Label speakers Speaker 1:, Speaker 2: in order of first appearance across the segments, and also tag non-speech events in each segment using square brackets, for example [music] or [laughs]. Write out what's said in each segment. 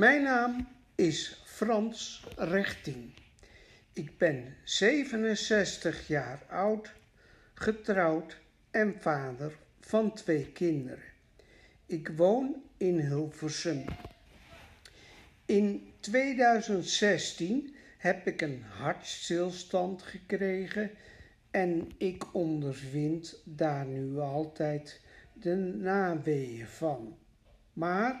Speaker 1: Mijn naam is Frans Rechting. Ik ben 67 jaar oud, getrouwd en vader van twee kinderen. Ik woon in Hilversum. In 2016 heb ik een hartstilstand gekregen en ik ondervind daar nu altijd de naweeën van. Maar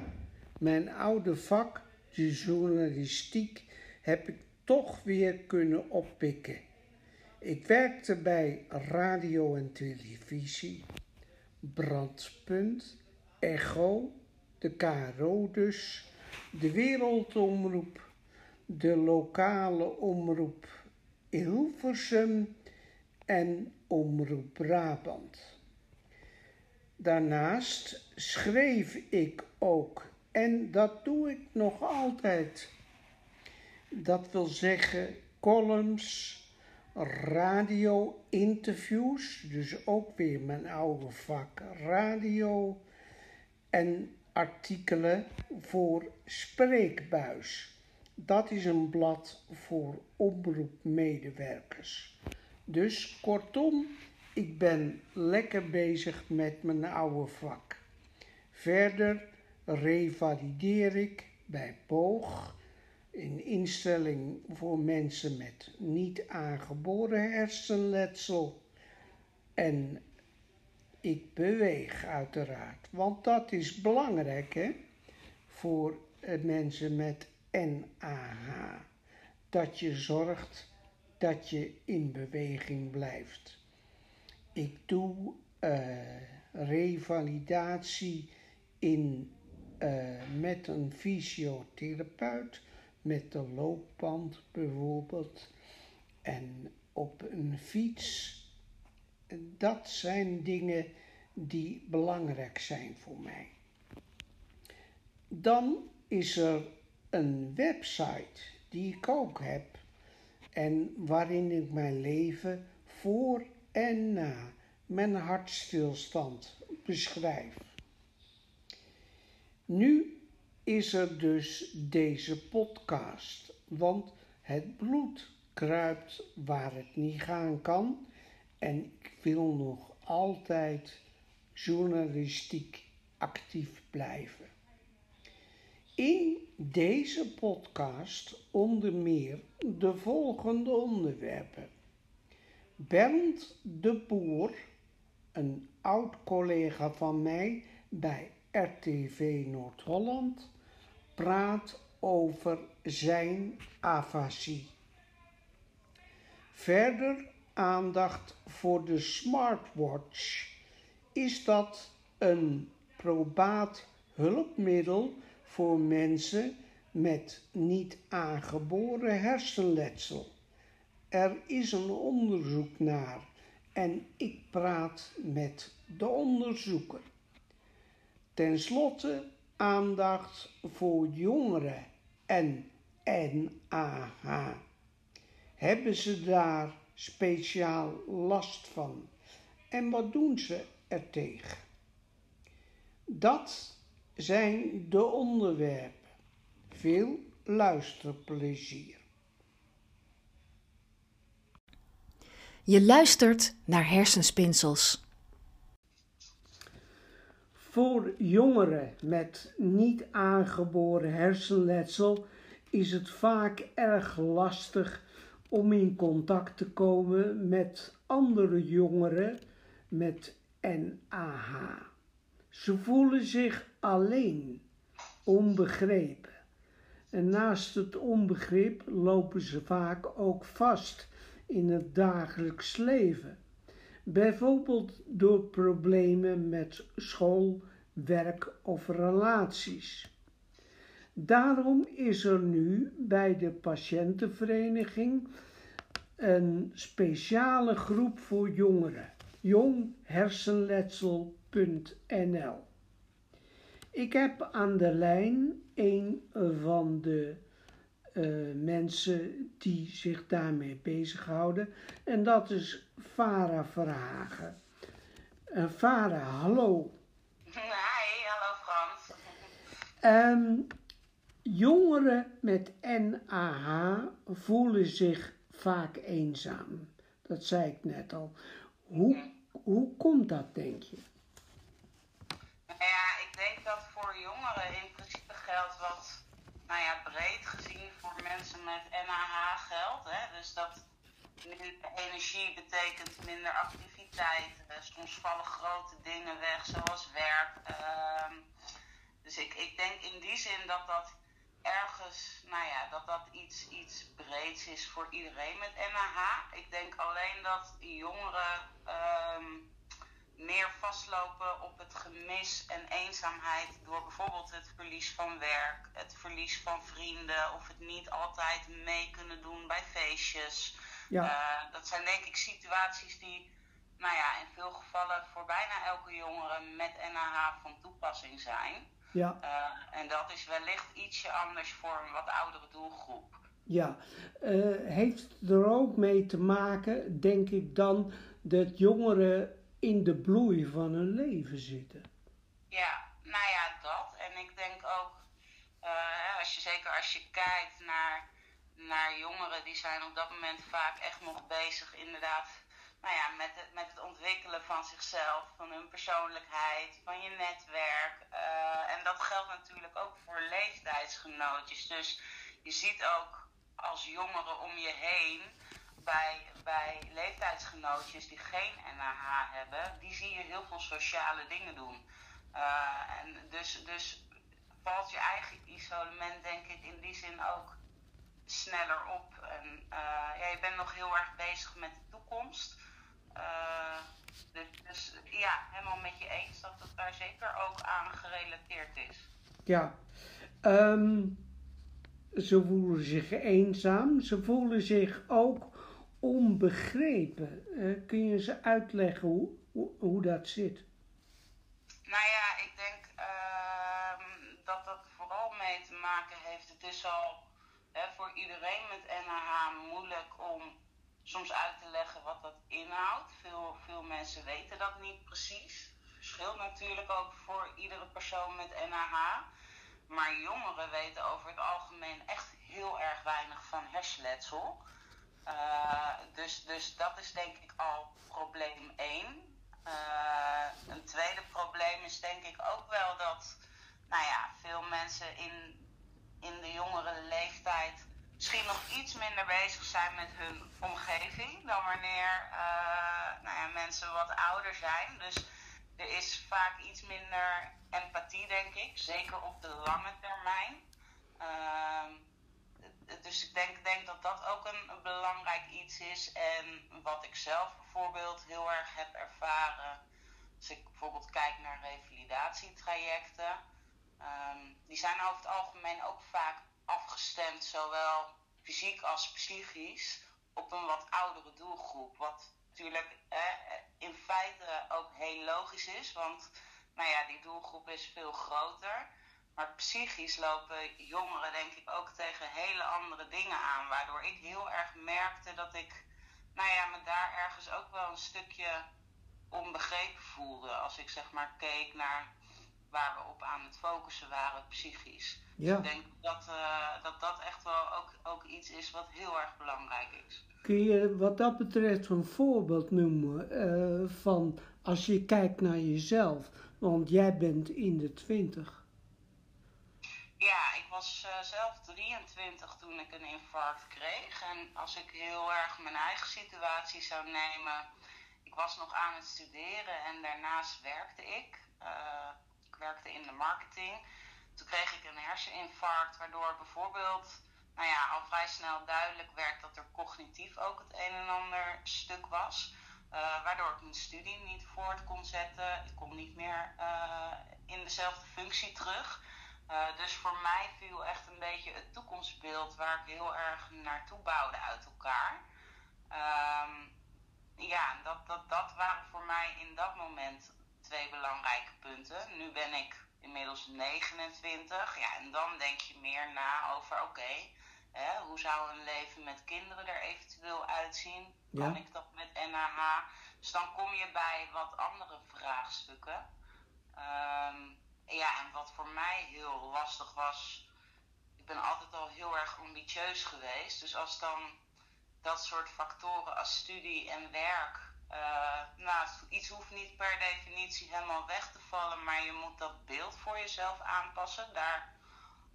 Speaker 1: mijn oude vak, de journalistiek, heb ik toch weer kunnen oppikken. Ik werkte bij radio en televisie, Brandpunt, Echo, de KRO dus, de Wereldomroep, de lokale omroep Hilversum en Omroep Brabant. Daarnaast schreef ik ook en dat doe ik nog altijd. Dat wil zeggen columns, radio-interviews, dus ook weer mijn oude vak radio en artikelen voor Spreekbuis. Dat is een blad voor omroepmedewerkers. Dus kortom, ik ben lekker bezig met mijn oude vak. Verder revalideer ik bij Boog, een instelling voor mensen met niet aangeboren hersenletsel. En ik beweeg uiteraard, want dat is belangrijk hè, voor mensen met NAH. Dat je zorgt dat je in beweging blijft. Ik doe uh, revalidatie in, met een fysiotherapeut, met de loopband bijvoorbeeld, en op een fiets. Dat zijn dingen die belangrijk zijn voor mij. Dan is er een website die ik ook heb en waarin ik mijn leven voor en na mijn hartstilstand beschrijf. Nu is er dus deze podcast, want het bloed kruipt waar het niet gaan kan en ik wil nog altijd journalistiek actief blijven. In deze podcast onder meer de volgende onderwerpen. Bernd de Boer, een oud collega van mij bij RTV Noord-Holland, praat over zijn afasie. Verder aandacht voor de smartwatch. Is dat een probaat hulpmiddel voor mensen met niet aangeboren hersenletsel. Er is een onderzoek naar en ik praat met de onderzoeker. Ten slotte aandacht voor jongeren en NAH. Hebben ze daar speciaal last van? En wat doen ze er tegen? Dat zijn de onderwerpen. Veel luisterplezier.
Speaker 2: Je luistert naar hersenspinsels.
Speaker 1: Voor jongeren met niet aangeboren hersenletsel is het vaak erg lastig om in contact te komen met andere jongeren met NAH. Ze voelen zich alleen, onbegrepen. En naast het onbegrip lopen ze vaak ook vast in het dagelijks leven. Bijvoorbeeld door problemen met school, werk of relaties. Daarom is er nu bij de patiëntenvereniging een speciale groep voor jongeren, jonghersenletsel.nl. Ik heb aan de lijn een van de uh, mensen die zich daarmee bezighouden. En dat is Farah Verhagen. Uh, Farah, hallo.
Speaker 3: Hi, hallo Frans.
Speaker 1: Um, Jongeren met NAH voelen zich vaak eenzaam. Dat zei ik net al. Hoe, hoe komt dat, denk je?
Speaker 3: Nou ja, ik denk dat voor jongeren in principe geldt wat, nou ja, breed gezien voor mensen met NAH geldt. Hè? Dus dat energie betekent minder activiteit. soms vallen grote dingen weg, zoals werk. Ehm, dus ik, ik denk in die zin dat dat ergens, nou ja, dat dat iets, iets breeds is voor iedereen met NAH. Ik denk alleen dat jongeren ehm, meer vastlopen op het gemis en eenzaamheid door bijvoorbeeld het verlies van werk, het verlies van vrienden of het niet altijd mee kunnen doen bij feestjes. Ja. Uh, dat zijn denk ik situaties die, nou ja, in veel gevallen voor bijna elke jongere met NAH van toepassing zijn. Ja. Uh, en dat is wellicht ietsje anders voor een wat oudere doelgroep.
Speaker 1: Ja, uh, heeft er ook mee te maken, denk ik dan, dat jongeren in de bloei van hun leven zitten.
Speaker 3: Ja, nou ja, dat. En ik denk ook, uh, als je, zeker als je kijkt naar, naar jongeren, die zijn op dat moment vaak echt nog bezig inderdaad nou ja, met, het, met het ontwikkelen van zichzelf, van hun persoonlijkheid, van je netwerk. Uh, en dat geldt natuurlijk ook voor leeftijdsgenootjes. Dus je ziet ook als jongeren om je heen bij, bij leeftijdsgenootjes die geen NAH hebben, die zie je heel veel sociale dingen doen. Uh, en dus, dus valt je eigen isolement, denk ik, in die zin ook sneller op. En uh, ja, je bent nog heel erg bezig met de toekomst. Uh, dus, dus, ja, helemaal met je eens dat het daar zeker ook aan gerelateerd is.
Speaker 1: Ja, um, ze voelen zich eenzaam, ze voelen zich ook onbegrepen. Uh, kun je ze uitleggen hoe, hoe, hoe, dat zit?
Speaker 3: Nou ja, ik denk uh, dat dat vooral mee te maken heeft. Het is al hè, voor iedereen met NAH moeilijk om soms uit te leggen wat dat inhoudt. Veel, veel mensen weten dat niet precies. Verschilt natuurlijk ook voor iedere persoon met NAH. Maar jongeren weten over het algemeen echt heel erg weinig van hersenletsel. Uh, dus, dus dat is denk ik al probleem 1. Uh, eh, een tweede probleem is denk ik ook wel dat nou ja, veel mensen in, in de jongere leeftijd misschien nog iets minder bezig zijn met hun omgeving dan wanneer uh, nou ja, mensen wat ouder zijn. Dus er is vaak iets minder empathie, denk ik, zeker op de lange termijn. Uh, dus ik denk, denk dat dat ook een, belangrijk iets is. En wat ik zelf bijvoorbeeld heel erg heb ervaren, als ik bijvoorbeeld kijk naar revalidatietrajecten, um, die zijn over het algemeen ook vaak afgestemd, zowel fysiek als psychisch, op een wat oudere doelgroep. Wat natuurlijk eh, in feite ook heel logisch is, want nou ja, die doelgroep is veel groter. Maar psychisch lopen jongeren denk ik ook tegen hele andere dingen aan. Waardoor ik heel erg merkte dat ik nou ja, me daar ergens ook wel een stukje onbegrepen voelde. Als ik zeg maar keek naar waar we op aan het focussen waren, psychisch. Dus ik denk dat, uh, dat dat echt wel ook, ook iets is wat heel erg belangrijk is.
Speaker 1: Kun je wat dat betreft een voorbeeld noemen uh, van als je kijkt naar jezelf? Want jij bent in de twintig.
Speaker 3: Ja, ik was uh, zelf 23 toen ik een infarct kreeg. En als ik heel erg mijn eigen situatie zou nemen. Ik was nog aan het studeren en daarnaast werkte ik. Uh, ik werkte in de marketing. Toen kreeg ik een herseninfarct, waardoor bijvoorbeeld nou ja, al vrij snel duidelijk werd dat er cognitief ook het een en ander stuk was. Uh, waardoor ik mijn studie niet voort kon zetten. Ik kon niet meer uh, in dezelfde functie terug. Uh, dus voor mij viel echt een beetje het toekomstbeeld waar ik heel erg naartoe bouwde uit elkaar. Um, ja, dat, dat, dat waren voor mij in dat moment twee belangrijke punten. Nu ben ik inmiddels 29. Ja, en dan denk je meer na over: oké, okay, hoe zou een leven met kinderen er eventueel uitzien? Kan ik dat met NAH? Dus dan kom je bij wat andere vraagstukken. Um, ja, en wat voor mij heel lastig was. Ik ben altijd al heel erg ambitieus geweest. Dus als dan dat soort factoren als studie en werk. Uh, nou, iets hoeft niet per definitie helemaal weg te vallen, maar je moet dat beeld voor jezelf aanpassen. Daar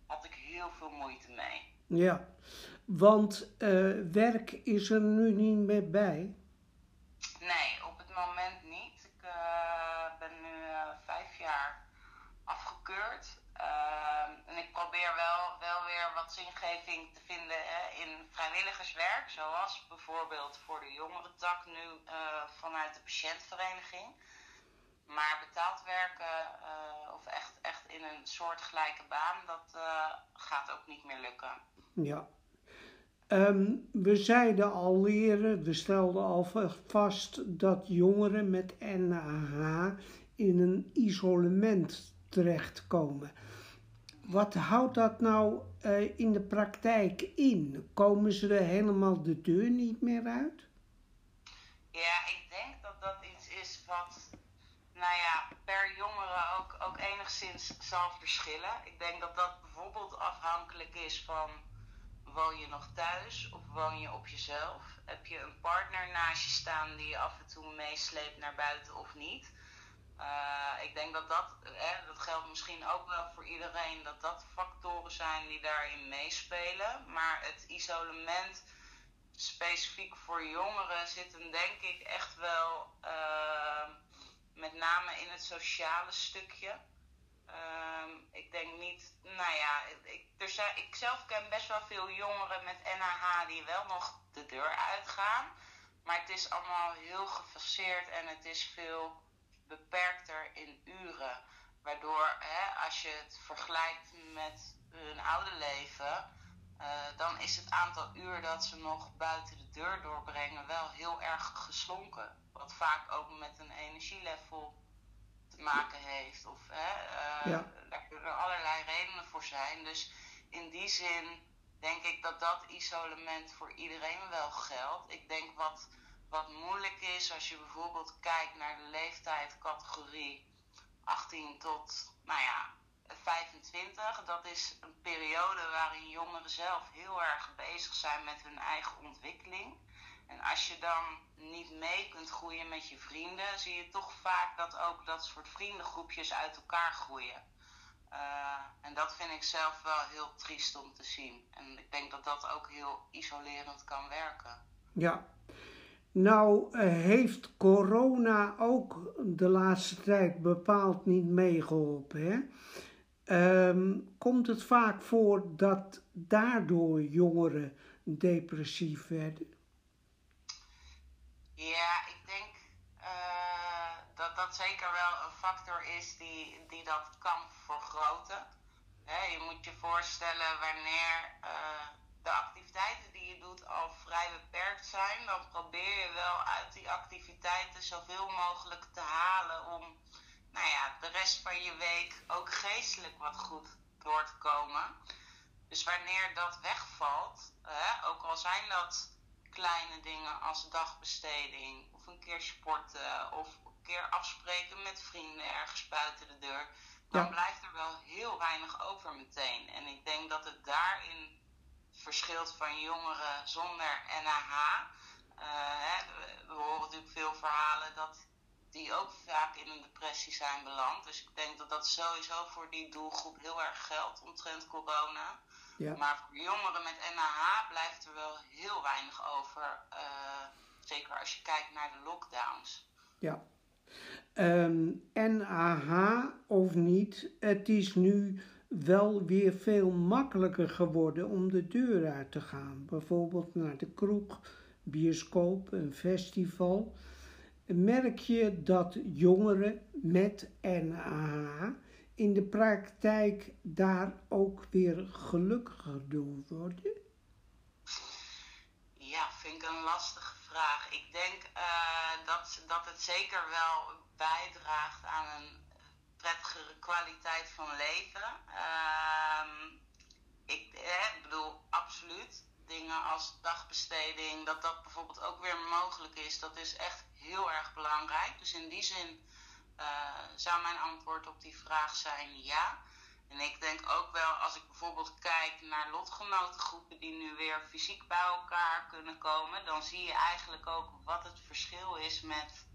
Speaker 3: had ik heel veel moeite mee.
Speaker 1: Ja, want uh, werk is er nu niet meer bij?
Speaker 3: Nee, op het moment niet. Ik uh, ben nu vijf jaar afgekeurd. Ehm, en ik probeer wel, wel weer wat zingeving te vinden hè, in vrijwilligerswerk, zoals bijvoorbeeld voor de jongerentak nu uh, vanuit de patiëntvereniging. Maar betaald werken uh, of echt, echt in een soortgelijke baan, dat uh, gaat ook niet meer lukken.
Speaker 1: Ja. Um, we zeiden al eerder, we stelden al vast dat jongeren met NAH in een isolement terechtkomen. Wat houdt dat nou uh, in de praktijk in? Komen ze er helemaal de deur niet meer uit?
Speaker 3: Ja, ik denk dat dat iets is wat, nou ja, per jongere ook, ook enigszins zal verschillen. Ik denk dat dat bijvoorbeeld afhankelijk is van woon je nog thuis of woon je op jezelf? Heb je een partner naast je staan die je af en toe meesleept naar buiten of niet? Uh, ik denk dat dat, hè, dat geldt misschien ook wel voor iedereen, dat dat factoren zijn die daarin meespelen. Maar het isolement specifiek voor jongeren zit hem denk ik echt wel uh, met name in het sociale stukje. Uh, ik denk niet, nou ja, ik, er ik zelf ken best wel veel jongeren met NAH die wel nog de deur uitgaan. Maar het is allemaal heel gefaseerd en het is veel beperkter in uren. Waardoor hè, als je het vergelijkt met hun oude leven, uh, dan is het aantal uur dat ze nog buiten de deur doorbrengen wel heel erg geslonken. Wat vaak ook met een energielevel te maken heeft. Of, hè, uh, ja. Daar kunnen allerlei redenen voor zijn. Dus in die zin denk ik dat dat isolement voor iedereen wel geldt. Ik denk wat wat moeilijk is als je bijvoorbeeld kijkt naar de leeftijdscategorie 18 tot, nou ja, 25. Dat is een periode waarin jongeren zelf heel erg bezig zijn met hun eigen ontwikkeling. En als je dan niet mee kunt groeien met je vrienden, zie je toch vaak dat ook dat soort vriendengroepjes uit elkaar groeien. Uh, en dat vind ik zelf wel heel triest om te zien. En ik denk dat dat ook heel isolerend kan werken.
Speaker 1: Ja, nou uh, heeft corona ook de laatste tijd bepaald niet meegeholpen. Hè? Um, komt het vaak voor dat daardoor jongeren depressief werden?
Speaker 3: Ja, ik denk uh, dat dat zeker wel een factor is die, die dat kan vergroten. Je moet je voorstellen wanneer uh, de activiteiten die je doet al vrij beperkt zijn, dan probeer je wel uit die activiteiten zoveel mogelijk te halen om nou ja, de rest van je week ook geestelijk wat goed door te komen. Dus wanneer dat wegvalt, hè, ook al zijn dat kleine dingen als dagbesteding of een keer sporten of een keer afspreken met vrienden ergens buiten de deur, dan ja. blijft er wel heel weinig over meteen. En ik denk dat het daarin verschilt van jongeren zonder NAH. Uh, hè, we horen natuurlijk veel verhalen dat die ook vaak in een depressie zijn beland. Dus ik denk dat dat sowieso voor die doelgroep heel erg geldt omtrent corona. Ja. Maar voor jongeren met NAH blijft er wel heel weinig over. Uh, zeker als je kijkt naar de lockdowns.
Speaker 1: Ja. Um, ehm, NAH of niet, het is nu wel weer veel makkelijker geworden om de deur uit te gaan. Bijvoorbeeld naar de kroeg, bioscoop, een festival. Merk je dat jongeren met NAH in de praktijk daar ook weer gelukkiger door worden?
Speaker 3: Ja, vind ik een lastige vraag. Ik denk uh, dat, dat het zeker wel bijdraagt aan een prettigere kwaliteit van leven. Uh, ik eh, bedoel, absoluut. Dingen als dagbesteding, dat dat bijvoorbeeld ook weer mogelijk is, dat is echt heel erg belangrijk. Dus in die zin uh, zou mijn antwoord op die vraag zijn ja. En ik denk ook wel, als ik bijvoorbeeld kijk naar lotgenotengroepen die nu weer fysiek bij elkaar kunnen komen, dan zie je eigenlijk ook wat het verschil is met,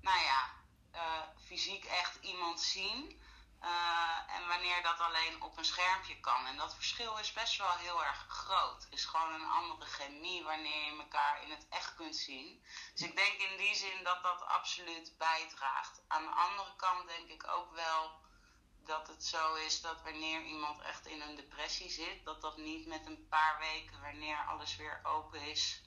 Speaker 3: nou ja, uh, fysiek echt iemand zien. Uh, en wanneer dat alleen op een schermpje kan. En dat verschil is best wel heel erg groot. Is gewoon een andere chemie wanneer je elkaar in het echt kunt zien. Dus ik denk in die zin dat dat absoluut bijdraagt. Aan de andere kant denk ik ook wel dat het zo is dat wanneer iemand echt in een depressie zit, dat dat niet met een paar weken, wanneer alles weer open is,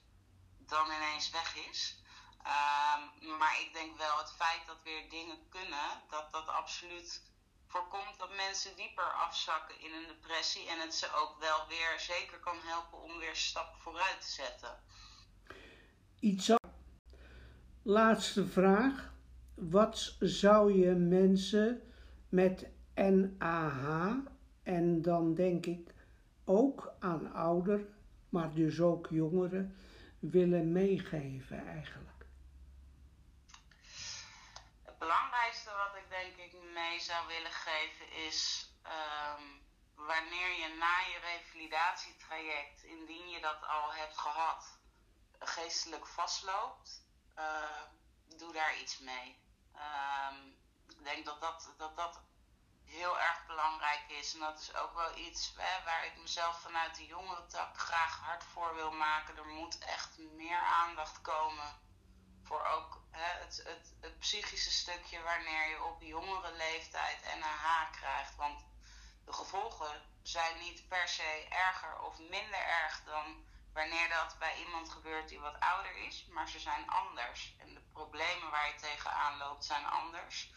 Speaker 3: dan ineens weg is. Um, maar ik denk wel het feit dat weer dingen kunnen, dat dat absoluut voorkomt dat mensen dieper afzakken in een depressie en het ze ook wel weer zeker kan helpen om weer stap vooruit te zetten.
Speaker 1: Iets Laatste vraag. Wat zou je mensen met NAH en dan denk ik ook aan ouder, maar dus ook jongeren willen meegeven eigenlijk?
Speaker 3: Het belangrijkste wat ik denk ik mee zou willen geven is um, wanneer je na je revalidatietraject, indien je dat al hebt gehad, geestelijk vastloopt, uh, doe daar iets mee. Um, ik denk dat dat, dat dat heel erg belangrijk is. En dat is ook wel iets hè, waar ik mezelf vanuit de jongerentak graag hard voor wil maken. Er moet echt meer aandacht komen voor ook het, het, het psychische stukje wanneer je op jongere leeftijd NAH krijgt. Want de gevolgen zijn niet per se erger of minder erg dan wanneer dat bij iemand gebeurt die wat ouder is, maar ze zijn anders. En de problemen waar je tegenaan loopt zijn anders.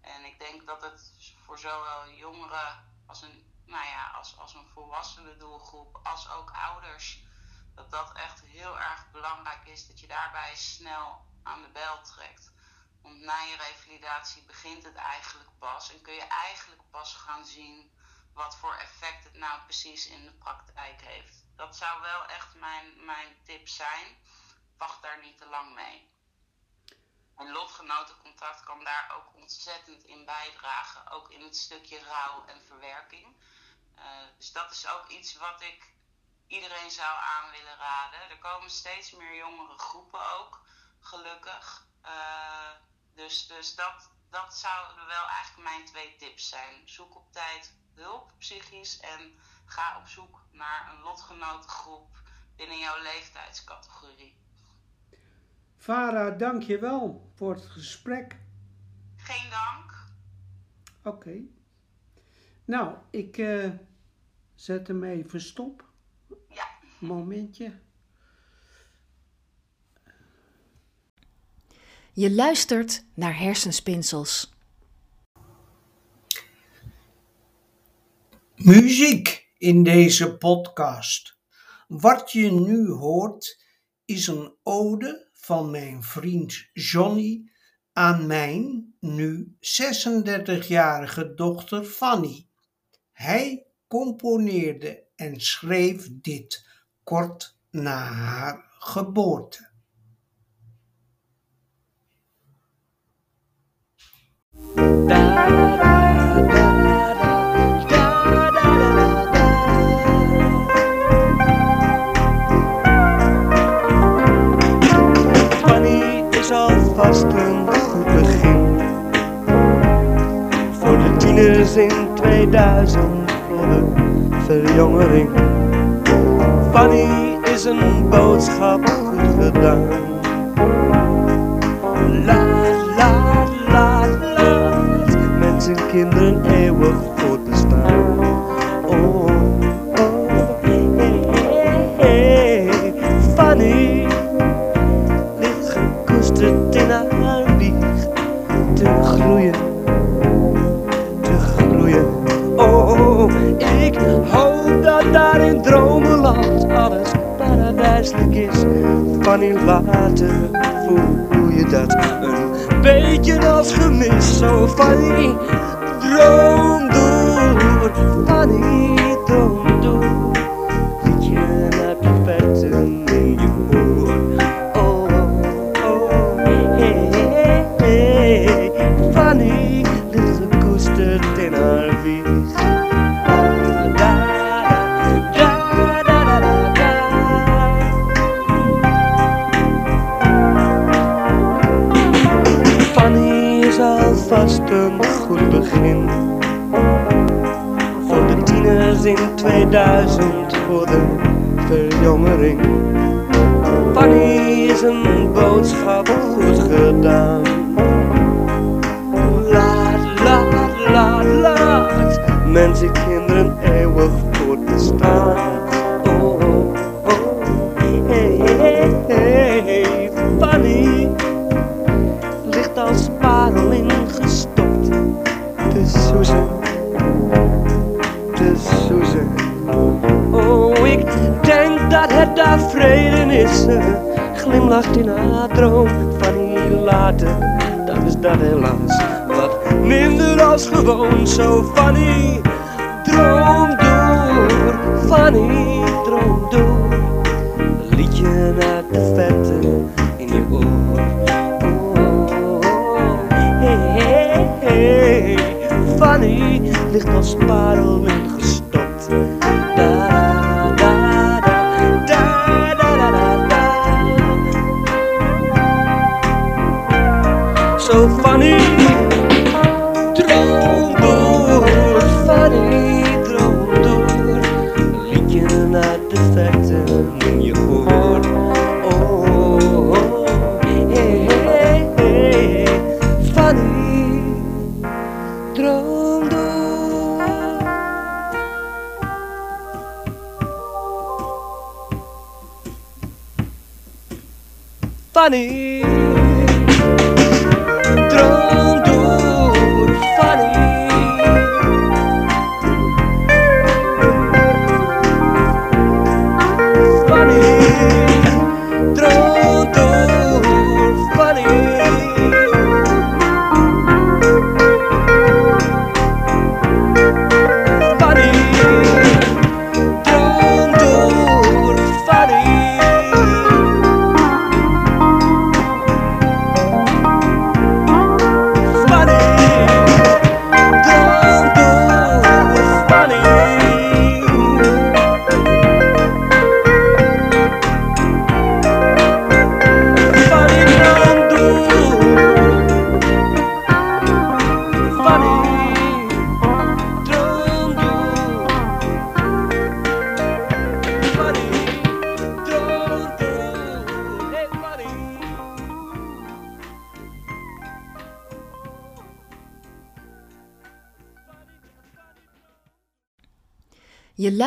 Speaker 3: En ik denk dat het voor zowel jongeren als een, nou ja, als, als een volwassene doelgroep, als ook ouders, dat dat echt heel erg belangrijk is dat je daarbij snel aan de bel trekt. Want na je revalidatie begint het eigenlijk pas en kun je eigenlijk pas gaan zien wat voor effect het nou precies in de praktijk heeft. Dat zou wel echt mijn, mijn tip zijn. Wacht daar niet te lang mee. En lotgenotencontact kan daar ook ontzettend in bijdragen. Ook in het stukje rouw en verwerking. Uh, dus dat is ook iets wat ik iedereen zou aan willen raden. Er komen steeds meer jongere groepen ook, gelukkig. Uh, dus dus dat, dat zouden wel eigenlijk mijn twee tips zijn. Zoek op tijd hulp, psychisch. En ga op zoek naar een lotgenotengroep binnen jouw leeftijdscategorie.
Speaker 1: Vara, dank je wel voor het gesprek.
Speaker 3: Geen dank.
Speaker 1: Oké. Nou, ik uh, zet hem even stop.
Speaker 3: Ja.
Speaker 1: Momentje.
Speaker 2: Je luistert naar hersenspinsels.
Speaker 1: Muziek in deze podcast. Wat je nu hoort is een ode van mijn vriend Johnny aan mijn nu 36-jarige dochter Fanny. Hij componeerde en schreef dit kort na haar geboorte.
Speaker 4: In 2000 voor de verjongering. Fanny is een boodschap goed gedaan. Kinderen eeuwig voortbestaan. Oh, oh, hey, hey, hey, Fanny ligt gekoesterd in haar wieg te groeien ik hoop dat daar in dromenland alles paradijselijk is. In later voel je dat een beetje als gemis. Zo van droom door, Fanny droom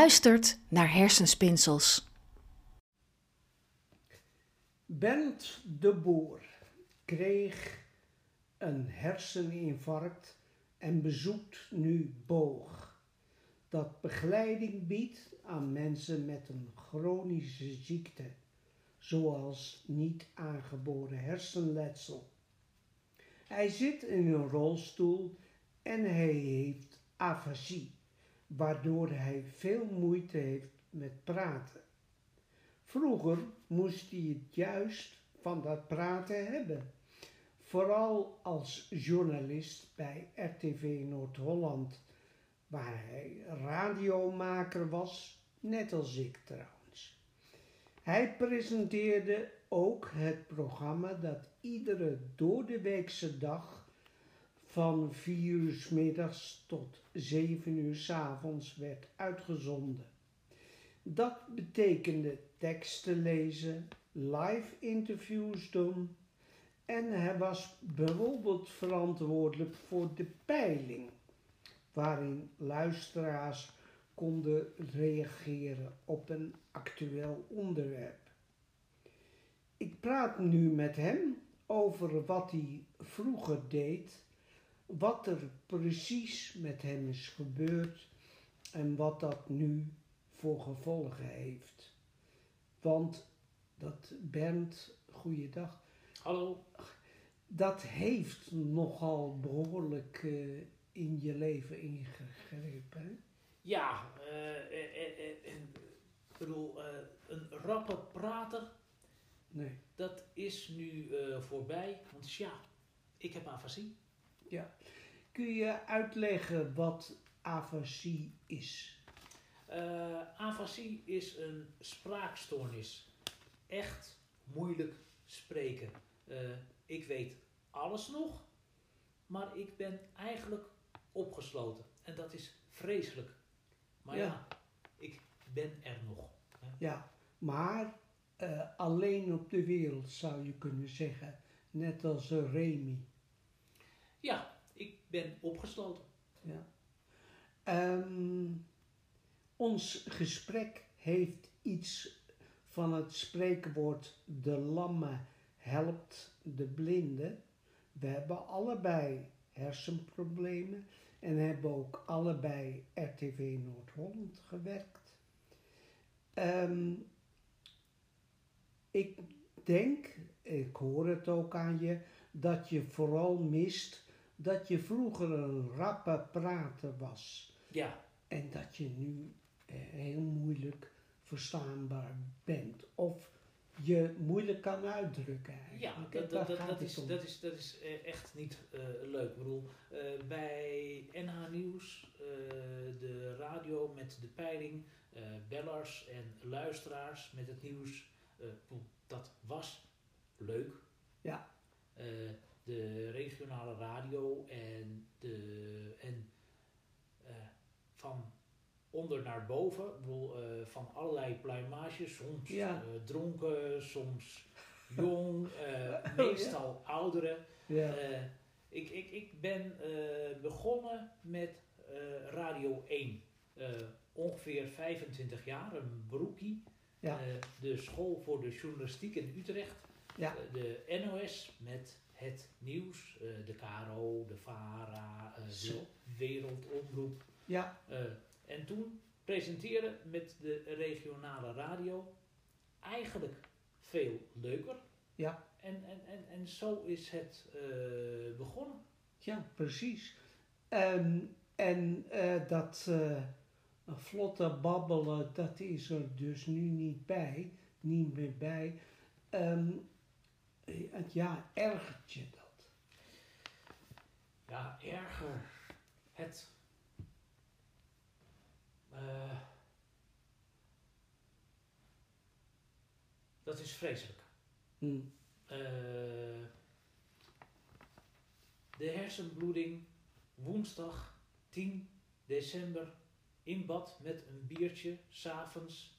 Speaker 2: luistert naar Hersenspinsels.
Speaker 1: Bent de Boer kreeg een herseninfarct en bezoekt nu Boog, dat begeleiding biedt aan mensen met een chronische ziekte, zoals niet aangeboren hersenletsel. Hij zit in een rolstoel en hij heeft afasie, waardoor hij veel moeite heeft met praten. Vroeger moest hij het juist van dat praten hebben. Vooral als journalist bij RTV Noord-Holland, waar hij radiomaker was, net als ik trouwens. Hij presenteerde ook het programma dat iedere doordeweekse dag van 4 uur middags tot 7 uur 's avonds werd uitgezonden. Dat betekende teksten lezen, live interviews doen en hij was bijvoorbeeld verantwoordelijk voor de peiling, waarin luisteraars konden reageren op een actueel onderwerp. Ik praat nu met hem over wat hij vroeger deed, wat er precies met hem is gebeurd en wat dat nu voor gevolgen heeft. Want dat Bernd, goeiedag,
Speaker 5: Hallo.
Speaker 1: dat heeft nogal behoorlijk eh, in je leven ingegrepen. hè?
Speaker 5: Ja, eh, eh, ik bedoel, een rappe prater,
Speaker 1: Nee,
Speaker 5: dat is nu voorbij. Want ja, ik heb afasie.
Speaker 1: Ja. Kun je uitleggen wat afasie is?
Speaker 5: Eh afasie is een spraakstoornis. Echt moeilijk spreken. Eh, ik weet alles nog, maar ik ben eigenlijk opgesloten. En dat is vreselijk. Maar
Speaker 1: Ja.
Speaker 5: ja, ik ben er nog. hè.
Speaker 1: Ja, maar eh, alleen op de wereld zou je kunnen zeggen. Net als Remy.
Speaker 5: Ja, ik ben opgesloten.
Speaker 1: Ja. Ehm, ons gesprek heeft iets van het spreekwoord de lamme helpt de blinde. We hebben allebei hersenproblemen en hebben ook allebei RTV Noord-Holland gewerkt. Ehm, ik denk, ik hoor het ook aan je, dat je vooral mist dat je vroeger een rappe prater was.
Speaker 5: Ja,
Speaker 1: En dat je nu eh, heel moeilijk verstaanbaar bent. Of je moeilijk kan uitdrukken
Speaker 5: ja dat, dat, dat, is,
Speaker 1: om.
Speaker 5: dat, is, dat is eh, echt niet eh, leuk. Ik bedoel, bij NH Nieuws, de radio met de peiling, bellers en luisteraars met het nieuws, dat was leuk.
Speaker 1: Ja.
Speaker 5: De regionale radio en, de, en eh, van onder naar boven, ik bedoel, eh, van allerlei pluimages, soms
Speaker 1: Ja.
Speaker 5: eh, dronken, soms [laughs] jong, eh, meestal ouderen.
Speaker 1: Ja.
Speaker 5: Ik, ik, ik ben begonnen met Radio 1. Eh, ongeveer 25 jaar, een. Eh, de school voor de journalistiek in Utrecht. De NOS met het nieuws. eh, de KRO, de VARA, eh, de. Wereldomroep.
Speaker 1: ja,
Speaker 5: Eh, en toen presenteren met de regionale radio eigenlijk veel leuker.
Speaker 1: Ja.
Speaker 5: En, en, en, en zo is het begonnen.
Speaker 1: ja, precies. Ehm, en dat vlotte babbelen, dat is er dus nu niet bij. Niet meer bij. Ehm, eh, ja, ergert je dat?
Speaker 5: Ja, erger. Het. eh, dat is vreselijk.
Speaker 1: Hm.
Speaker 5: Eh, de hersenbloeding woensdag 10 december in bad met een biertje, s'avonds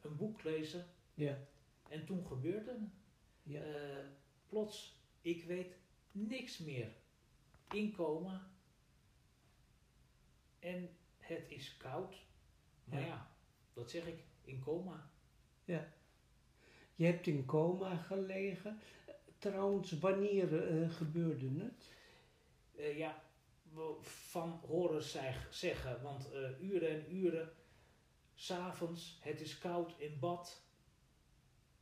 Speaker 5: een boek lezen
Speaker 1: Ja,
Speaker 5: en toen gebeurde het.
Speaker 1: ja,
Speaker 5: Eh, plots, ik weet niks meer. In coma. En het is koud. Maar
Speaker 1: Ja.
Speaker 5: ja, dat zeg ik, in coma.
Speaker 1: Je hebt in coma gelegen. Trouwens, wanneer eh, gebeurde het?
Speaker 5: Eh, ja, van horen zeg, zeggen, want uren en uren, s'avonds, het is koud in bad.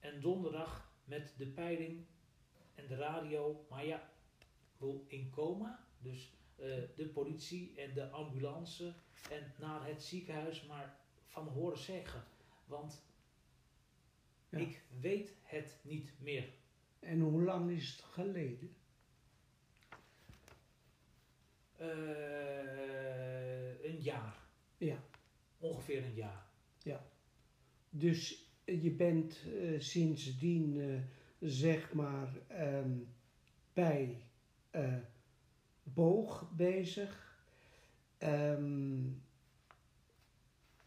Speaker 5: En donderdag met de peiling en de radio. Maar ja, wel in coma. Dus eh, de politie en de ambulance en naar het ziekenhuis, maar van horen zeggen. Want
Speaker 1: Ja.
Speaker 5: ik weet het niet meer.
Speaker 1: En hoe lang is het geleden?
Speaker 5: Eh, een jaar.
Speaker 1: Ja.
Speaker 5: Ongeveer een jaar.
Speaker 1: Dus eh, je bent eh, sindsdien, eh, zeg maar, ehm, bij eh, boog bezig. Ehm,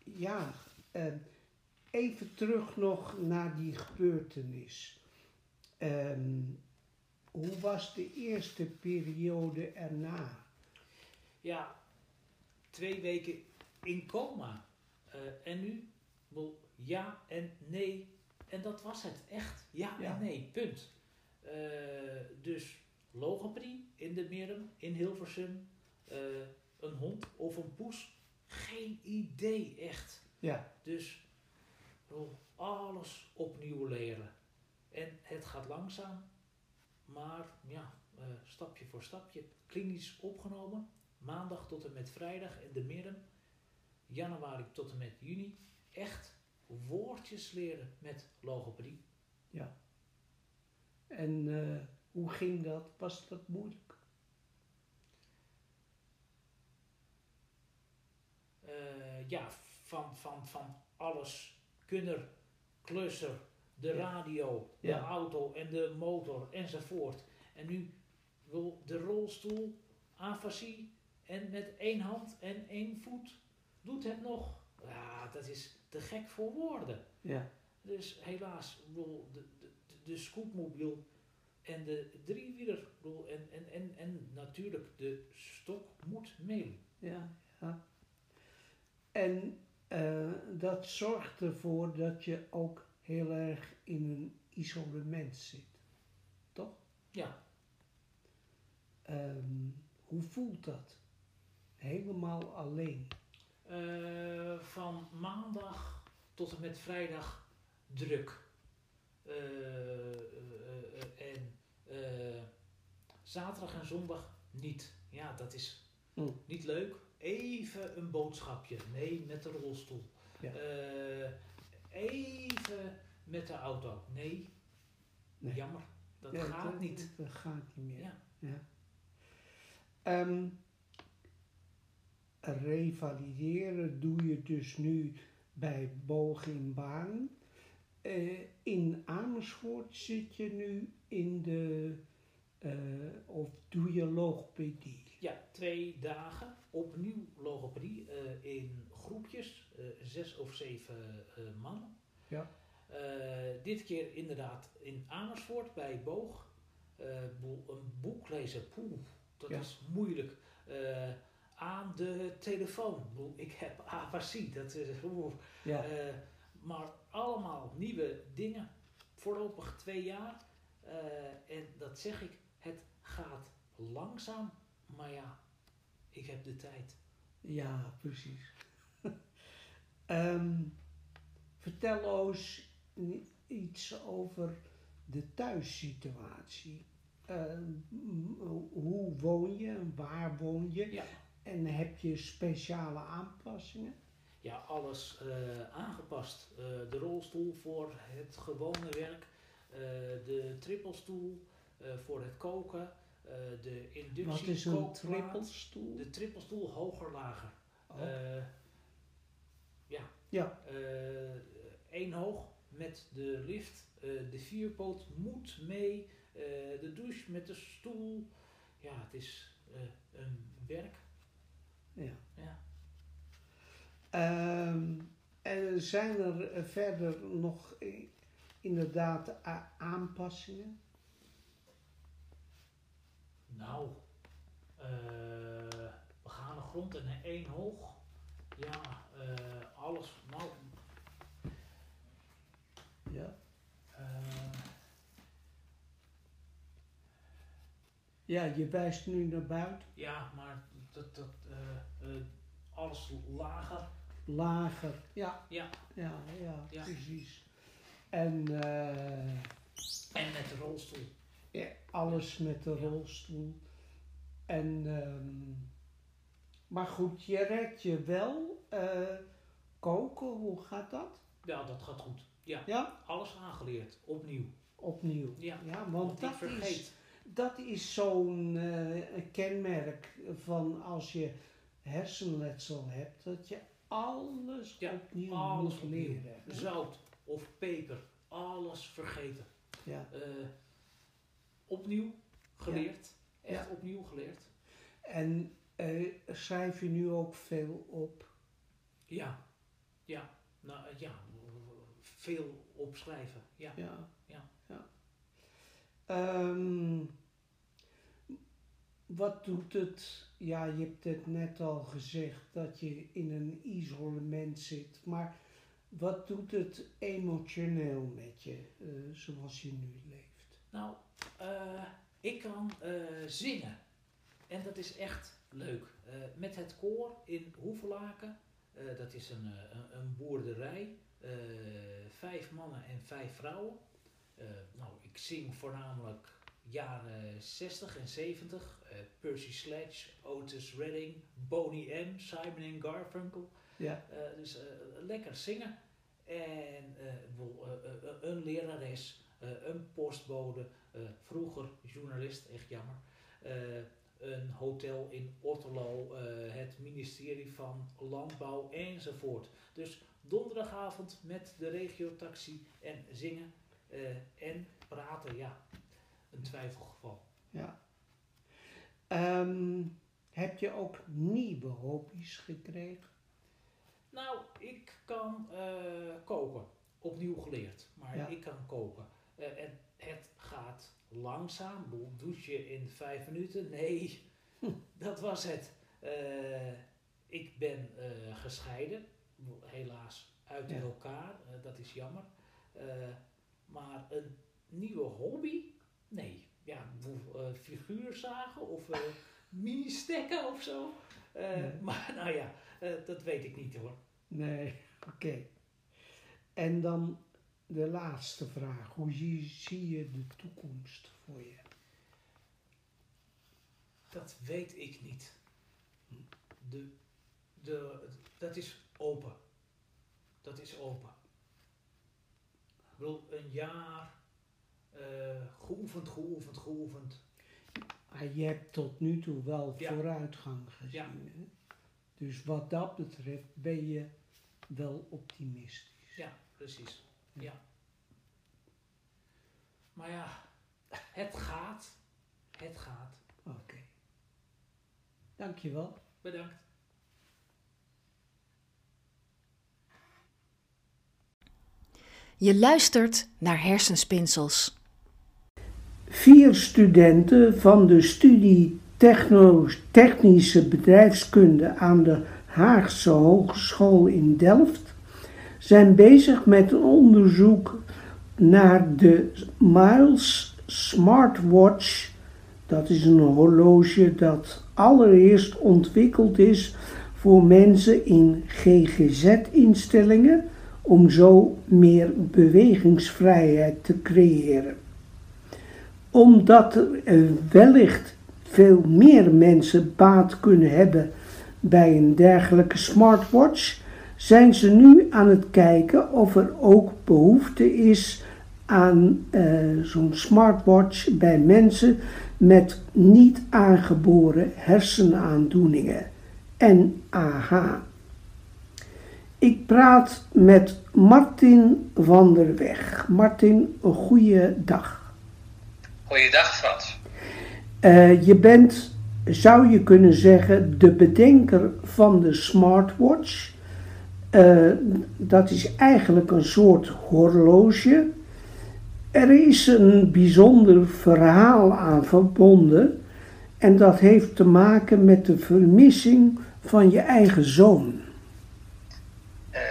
Speaker 1: ja, ehm, even terug nog naar die gebeurtenis. Hoe was de eerste periode erna?
Speaker 5: Ja, twee weken in coma. En nu? Ja en nee. En dat was het, echt. Ja,
Speaker 1: Ja.
Speaker 5: en nee, punt. Eh, dus logopedie in de Merum, in Hilversum. Eh, een hond of een poes. Geen idee, echt.
Speaker 1: Ja,
Speaker 5: Dus wel, alles opnieuw leren. En het gaat langzaam, maar ja, eh, stapje voor stapje. Klinisch opgenomen, maandag tot en met vrijdag in de midden, januari tot en met juni. Echt woordjes leren met logopedie.
Speaker 1: ja. En eh, hoe ging dat? Was dat moeilijk?
Speaker 5: Eh, ja, van, van, van alles. Kunner, klusser, de
Speaker 1: Ja.
Speaker 5: radio, de auto en de motor enzovoort. En nu wil de rolstoel, afasie en met één hand en één voet. doet het nog. Ja, dat is te gek voor woorden.
Speaker 1: Ja.
Speaker 5: Dus helaas, bedoel, de, de, de, scootmobiel en de driewieler, bedoel, en, en, en, en natuurlijk de stok moet mee.
Speaker 1: Ja, ja. En eh, dat zorgt ervoor dat je ook heel erg in een isolement zit. Toch?
Speaker 5: Ja,
Speaker 1: Ehm, hoe voelt dat? Helemaal alleen.
Speaker 5: Eh, van maandag tot en met vrijdag druk. Eh, eh, en zaterdag en zondag niet. Ja, dat is
Speaker 1: Mm.
Speaker 5: niet leuk. Even een boodschapje. Nee, met de rolstoel.
Speaker 1: Ja.
Speaker 5: Even met de auto. Nee,
Speaker 1: Nee.
Speaker 5: jammer. Dat
Speaker 1: Ja,
Speaker 5: gaat
Speaker 1: dat-
Speaker 5: niet.
Speaker 1: Dat gaat niet meer.
Speaker 5: Ja.
Speaker 1: Ja. Ehm, revalideren doe je dus nu bij Boog in Baan. Eh, in Amersfoort zit je nu in de, eh, of doe je logopedie?
Speaker 5: Ja, twee dagen opnieuw logopedie eh, in groepjes, zes of zeven mannen.
Speaker 1: Ja.
Speaker 5: Dit keer inderdaad in Amersfoort bij Boog. Een boek lezen, poeh, dat
Speaker 1: Ja.
Speaker 5: is moeilijk. Eh, aan de telefoon, Ik heb apathie, dat is oeh.
Speaker 1: Ja,
Speaker 5: Eh, maar allemaal nieuwe dingen. Voorlopig twee jaar. Eh, en dat zeg ik, het gaat langzaam. Maar ja, ik heb de tijd.
Speaker 1: ja precies. [laughs] Ehm, vertel i- iets over de thuissituatie. M- hoe woon je en waar woon je?
Speaker 5: Ja,
Speaker 1: En heb je speciale aanpassingen?
Speaker 5: ja alles eh, aangepast. Eh, de rolstoel voor het gewone werk. eh, de trippelstoel voor het koken. de inductie
Speaker 1: Wat is een trippelstoel?
Speaker 5: De trippelstoel hoger lager.
Speaker 1: Oh,
Speaker 5: ja,
Speaker 1: ja,
Speaker 5: één hoog met de lift. De vierpoot moet mee. De douche met de stoel. Ja, het is een werk.
Speaker 1: Ja.
Speaker 5: Ja.
Speaker 1: Ehm, en zijn er eh, verder nog inderdaad aanpassingen?
Speaker 5: Nou, eh begane grond en een één hoog. Ja, eh, alles. Nou,
Speaker 1: Ja.
Speaker 5: eh,
Speaker 1: Ja, je wijst nu naar buiten.
Speaker 5: ja, maar dat, dat, eh, eh, alles lager.
Speaker 1: Lager. Ja,
Speaker 5: Ja,
Speaker 1: ja, ja,
Speaker 5: Ja.
Speaker 1: precies. En eh,
Speaker 5: en met de rolstoel.
Speaker 1: ja, alles met de rolstoel. En, ehm, maar goed, je redt je wel. Eh, koken, hoe gaat dat?
Speaker 5: Ja, dat gaat goed. Ja,
Speaker 1: Ja,
Speaker 5: alles aangeleerd. Opnieuw.
Speaker 1: opnieuw.
Speaker 5: Ja,
Speaker 1: Ja, want dat
Speaker 5: vergeet.
Speaker 1: is, dat is zo'n eh, kenmerk van als je hersenletsel hebt, dat je alles
Speaker 5: Ja,
Speaker 1: opnieuw
Speaker 5: alles
Speaker 1: moet leren.
Speaker 5: Zout of peper, alles vergeten.
Speaker 1: Ja.
Speaker 5: Eh, opnieuw geleerd. Echt opnieuw geleerd.
Speaker 1: En eh, schrijf je nu ook veel op?
Speaker 5: Ja, ja, nou ja, veel opschrijven. Ja,
Speaker 1: Ja.
Speaker 5: Ja.
Speaker 1: ja. Wat doet het? Ja, je hebt het net al gezegd dat je in een isolement zit, maar wat doet het emotioneel met je, eh, zoals je nu leeft?
Speaker 5: nou, eh, ik kan eh, zingen. En dat is echt leuk. Met het koor in Hoevelaken. Dat is een, een, boerderij. Vijf mannen en vijf vrouwen. Nou, ik zing voornamelijk jaren 60 en 70. eh, Percy Sledge, Otis Redding, Boney M, Simon Garfunkel.
Speaker 1: Ja,
Speaker 5: Eh, dus eh, lekker zingen. En een lerares, een postbode, vroeger journalist, echt jammer. Een hotel in Otterlo, het ministerie van Landbouw enzovoort. Dus donderdagavond met de regiotaxi en zingen en praten, ja, een twijfelgeval.
Speaker 1: ja. Ehm, heb je ook nieuwe hobby's gekregen?
Speaker 5: ik kan eh, koken. Opnieuw geleerd, maar
Speaker 1: Ja.
Speaker 5: ik kan koken. Eh, en het gaat langzaam. Ik bedoel, Douche in vijf minuten? Nee, [laughs] dat was het. Eh, ik ben gescheiden, helaas uit
Speaker 1: Ja.
Speaker 5: elkaar. Dat is jammer. Maar een nieuwe hobby? Nee. Ja, bedoel, eh, figuurzagen of eh [laughs] mini-stekken of zo. Eh,
Speaker 1: Nee.
Speaker 5: Maar nou ja, dat weet ik niet hoor.
Speaker 1: Nee, [laughs] oké. En dan de laatste vraag. Hoe zie, zie je de toekomst voor je?
Speaker 5: Dat weet ik niet. De, de, dat is open. Dat is open. Ik bedoel, een jaar geoefend, geoefend, geoefend.
Speaker 1: Ah, je hebt tot nu toe wel
Speaker 5: Ja.
Speaker 1: vooruitgang gezien.
Speaker 5: Ja.
Speaker 1: Hè? Dus wat dat betreft ben je wel optimistisch.
Speaker 5: Ja, precies. Ja. Maar ja, het gaat. Het gaat.
Speaker 1: Oké. Dankjewel.
Speaker 5: Bedankt.
Speaker 2: Je luistert naar Hersenspinsels.
Speaker 1: Vier studenten van de studie Techno Technische Bedrijfskunde aan de Haagse Hogeschool in Delft zijn bezig met een onderzoek naar de Miles Smartwatch. Dat is een horloge dat allereerst ontwikkeld is voor mensen in GGZ-instellingen om zo meer bewegingsvrijheid te creëren omdat er wellicht veel meer mensen baat kunnen hebben bij een dergelijke smartwatch, zijn ze nu aan het kijken of er ook behoefte is aan eh, zo'n smartwatch bij mensen met niet aangeboren hersenaandoeningen, NAH. Ik praat met Martin van der Weg. Martin, een goede dag.
Speaker 6: Goeiedag Frans.
Speaker 1: Eh, je bent, zou je kunnen zeggen, de bedenker van de smartwatch. Eh, dat is eigenlijk een soort horloge. Er is een bijzonder verhaal aan verbonden. En dat heeft te maken met de vermissing van je eigen zoon.
Speaker 6: Eh,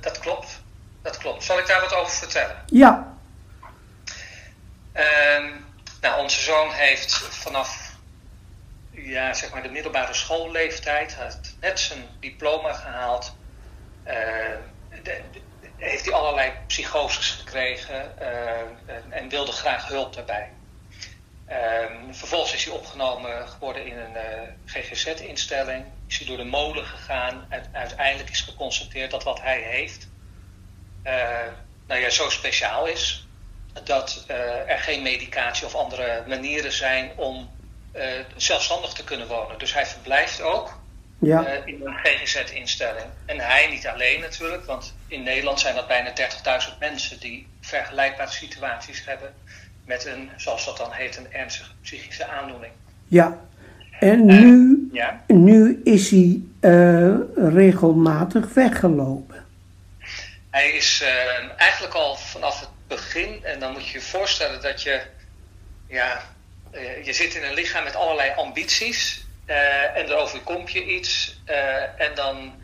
Speaker 6: dat klopt. Dat klopt. Zal ik daar wat over vertellen?
Speaker 1: Ja,
Speaker 6: Ehm, nou, onze zoon heeft vanaf ja, zeg maar de middelbare schoolleeftijd heeft net zijn diploma gehaald. Eh, heeft hij allerlei psychoses gekregen eh, en, en wilde graag hulp daarbij. Ehm, vervolgens is hij opgenomen geworden in een eh, GGZ-instelling. Is hij door de molen gegaan. Uit- uiteindelijk is geconstateerd dat wat hij heeft, nou ja, zo speciaal is dat eh, er geen medicatie of andere manieren zijn om eh, zelfstandig te kunnen wonen. Dus hij verblijft ook
Speaker 1: ja,
Speaker 6: eh, in een GGZ-instelling. En hij niet alleen natuurlijk, want in Nederland zijn dat bijna 30.000 mensen die vergelijkbare situaties hebben met een, zoals dat dan heet, een ernstige psychische aandoening.
Speaker 1: ja. En nu,
Speaker 6: Ja.
Speaker 1: nu is hij regelmatig weggelopen.
Speaker 6: Hij is eigenlijk al vanaf het begin, en dan moet je je voorstellen dat je, ja, eh, je zit in een lichaam met allerlei ambities eh, en er overkomt je iets eh, en dan,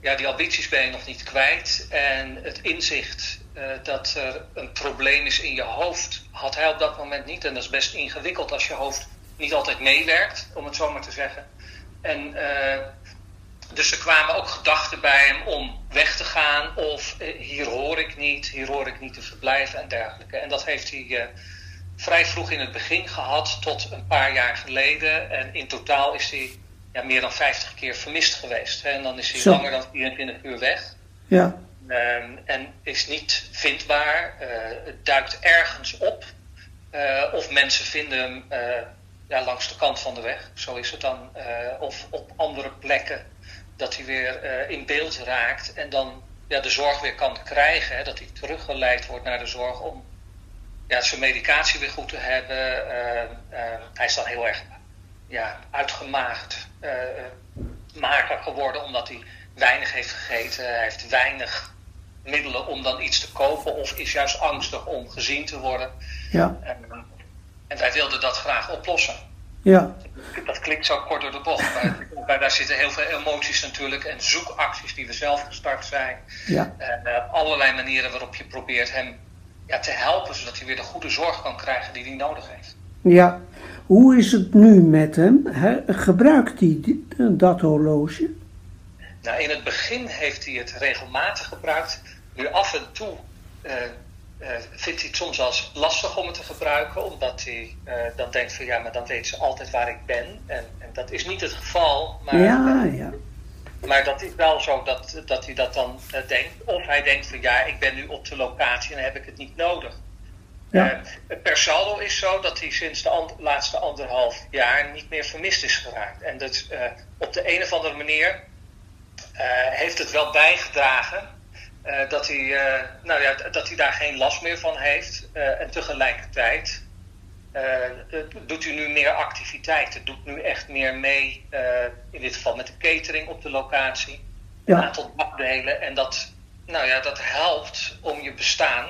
Speaker 6: ja, die ambities ben je nog niet kwijt en het inzicht dat er een probleem is in je hoofd had hij op dat moment niet en dat is best ingewikkeld als je hoofd niet altijd meewerkt, om het zo maar te zeggen. En dus er kwamen ook gedachten bij hem om weg te gaan of eh, hier hoor ik niet, hier hoor ik niet te verblijven en dergelijke. En dat heeft hij eh, vrij vroeg in het begin gehad tot een paar jaar geleden. En in totaal is hij ja, meer dan 50 keer vermist geweest. Hè. En dan is hij
Speaker 1: Zo.
Speaker 6: langer dan 24 uur weg.
Speaker 1: Ja,
Speaker 6: Ehm, en is niet vindbaar. het duikt ergens op. Of mensen vinden hem ja, langs de kant van de weg. Zo is het dan. of op andere plekken. Dat hij weer eh, in beeld raakt. En dan ja, de zorg weer kan krijgen. Hè, dat hij teruggeleid wordt naar de zorg om ja, zijn medicatie weer goed te hebben. Eh, eh, hij is dan heel erg ja, uitgemaagd. eh, mager geworden omdat hij weinig heeft gegeten, hij heeft weinig middelen om dan iets te kopen of is juist angstig om gezien te worden.
Speaker 1: Ja,
Speaker 6: En, en wij wilden dat graag oplossen.
Speaker 1: Ja,
Speaker 6: Dat klinkt zo kort door de bocht, maar, daar zitten heel veel emoties natuurlijk en zoekacties die we zelf gestart zijn.
Speaker 1: ja,
Speaker 6: En eh, allerlei manieren waarop je probeert hem ja, te helpen, zodat hij weer de goede zorg kan krijgen die hij nodig heeft.
Speaker 1: ja. Hoe is het nu met hem? Hè, Gebruikt hij dat horloge?
Speaker 6: Nou, in het begin heeft hij het regelmatig gebruikt. Nu af en toe eh, vindt hij het soms als lastig om het te gebruiken, omdat hij eh, dan denkt van ja, maar dan weet ze altijd waar ik ben. En, en dat is niet het geval, maar,
Speaker 1: Ja,
Speaker 6: eh,
Speaker 1: ja,
Speaker 6: maar dat is wel zo dat, dat hij dat dan eh, denkt. Of hij denkt van ja, ik ben nu op de locatie en dan heb ik het niet nodig.
Speaker 1: Ja.
Speaker 6: Eh, per saldo is zo dat hij sinds de laatste anderhalf jaar niet meer vermist is geraakt. En dat eh, op de een of andere manier eh, heeft het wel bijgedragen eh, dat, hij, eh, nou ja, dat hij daar geen last meer van heeft. Eh, en tegelijkertijd doet hij nu meer activiteiten. Doet nu echt meer mee, in dit geval met de catering op de locatie. Een aantal dagdelen. En dat, nou ja, dat helpt om je bestaan,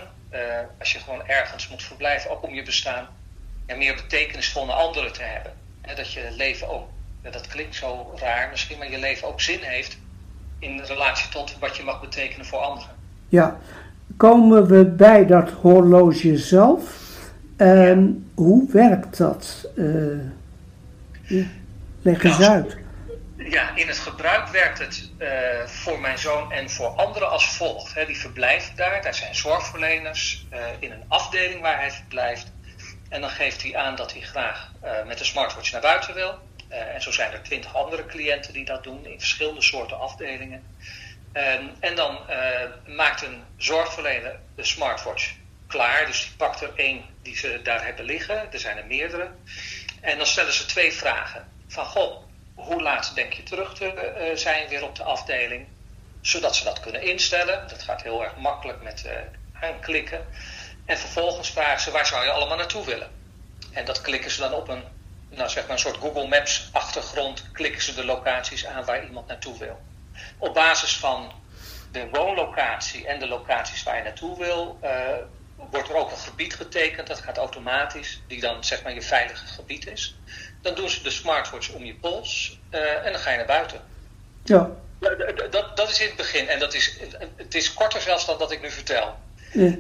Speaker 6: als je gewoon ergens moet verblijven, ook om je bestaan ja, meer betekenisvol naar anderen te hebben. Dat je leven ook, dat klinkt zo raar misschien, maar je leven ook zin heeft in relatie tot wat je mag betekenen voor anderen.
Speaker 1: ja. Komen we bij dat horloge zelf? Ehm, Hoe werkt dat? Eh, leg eens
Speaker 6: Nou,
Speaker 1: uit.
Speaker 6: Ja, in het gebruik werkt het eh, voor mijn zoon en voor anderen als volgt. Hè. Die verblijven daar, daar zijn zorgverleners eh, in een afdeling waar hij verblijft. En dan geeft hij aan dat hij graag met de smartwatch naar buiten wil. Eh, en zo zijn er twintig andere cliënten die dat doen in verschillende soorten afdelingen. En, en dan eh, maakt een zorgverlener de smartwatch klaar. Dus die pakt er één die ze daar hebben liggen. Er zijn er meerdere. En dan stellen ze twee vragen. Van, goh, hoe laat denk je terug te eh, zijn weer op de afdeling? Zodat ze dat kunnen instellen. Dat gaat heel erg makkelijk met eh, aanklikken. En vervolgens vragen ze, waar zou je allemaal naartoe willen? En dat klikken ze dan op een, nou zeg maar een soort Google Maps achtergrond. Klikken ze de locaties aan waar iemand naartoe wil. Op basis van de woonlocatie en de locaties waar je naartoe wil, eh, wordt er ook een gebied getekend. Dat gaat automatisch, die dan zeg maar je veilige gebied is. Dan doen ze de smartwatch om je pols eh, en dan ga je naar buiten.
Speaker 1: Ja,
Speaker 6: Dat, dat, is in het begin en dat is, het is korter zelfs dan dat ik nu vertel.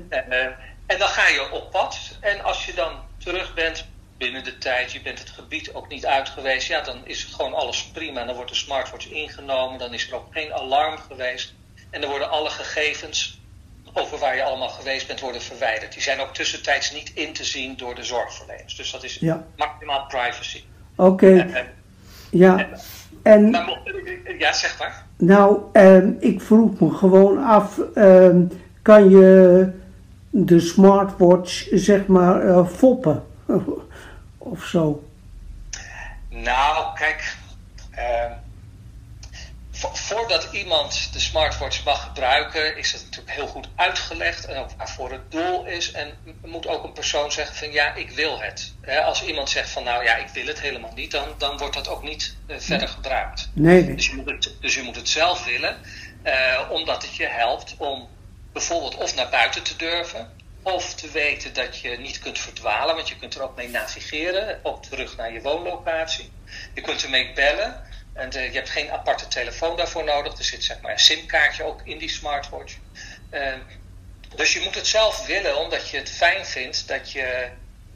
Speaker 1: eh,
Speaker 6: Eh, en dan ga je op pad. En als je dan terug bent binnen de tijd, je bent het gebied ook niet uit geweest, ja, dan is gewoon alles prima. Dan wordt de smartwatch ingenomen, dan is er ook geen alarm geweest. En dan worden alle gegevens over waar je allemaal geweest bent, worden verwijderd. Die zijn ook tussentijds niet in te zien door de zorgverleners. Dus dat is
Speaker 1: Ja.
Speaker 6: maximaal privacy.
Speaker 1: oké.
Speaker 6: Eh, eh,
Speaker 1: Ja, en
Speaker 6: maar mo- ja, zeg maar.
Speaker 1: nou, ehm, ik vroeg me gewoon af, ehm, kan je de smartwatch zeg maar eh, foppen [laughs] of zo?
Speaker 6: Nou, kijk. ehm, vo- voordat iemand de smartwatch mag gebruiken, is het natuurlijk heel goed uitgelegd en ook waarvoor het doel is. En moet ook een persoon zeggen van ja, ik wil het. Hè, als iemand zegt van nou ja, ik wil het helemaal niet, dan, dan wordt dat ook niet eh, verder gebruikt.
Speaker 1: Nee, nee.
Speaker 6: Dus je moet het, dus je moet het zelf willen, eh, omdat het je helpt om bijvoorbeeld of naar buiten te durven, of te weten dat je niet kunt verdwalen, want je kunt er ook mee navigeren, ook terug naar je woonlocatie. Je kunt ermee bellen en eh, je hebt geen aparte telefoon daarvoor nodig. Er zit zeg maar een simkaartje ook in die smartwatch. Eh, dus je moet het zelf willen, omdat je het fijn vindt dat je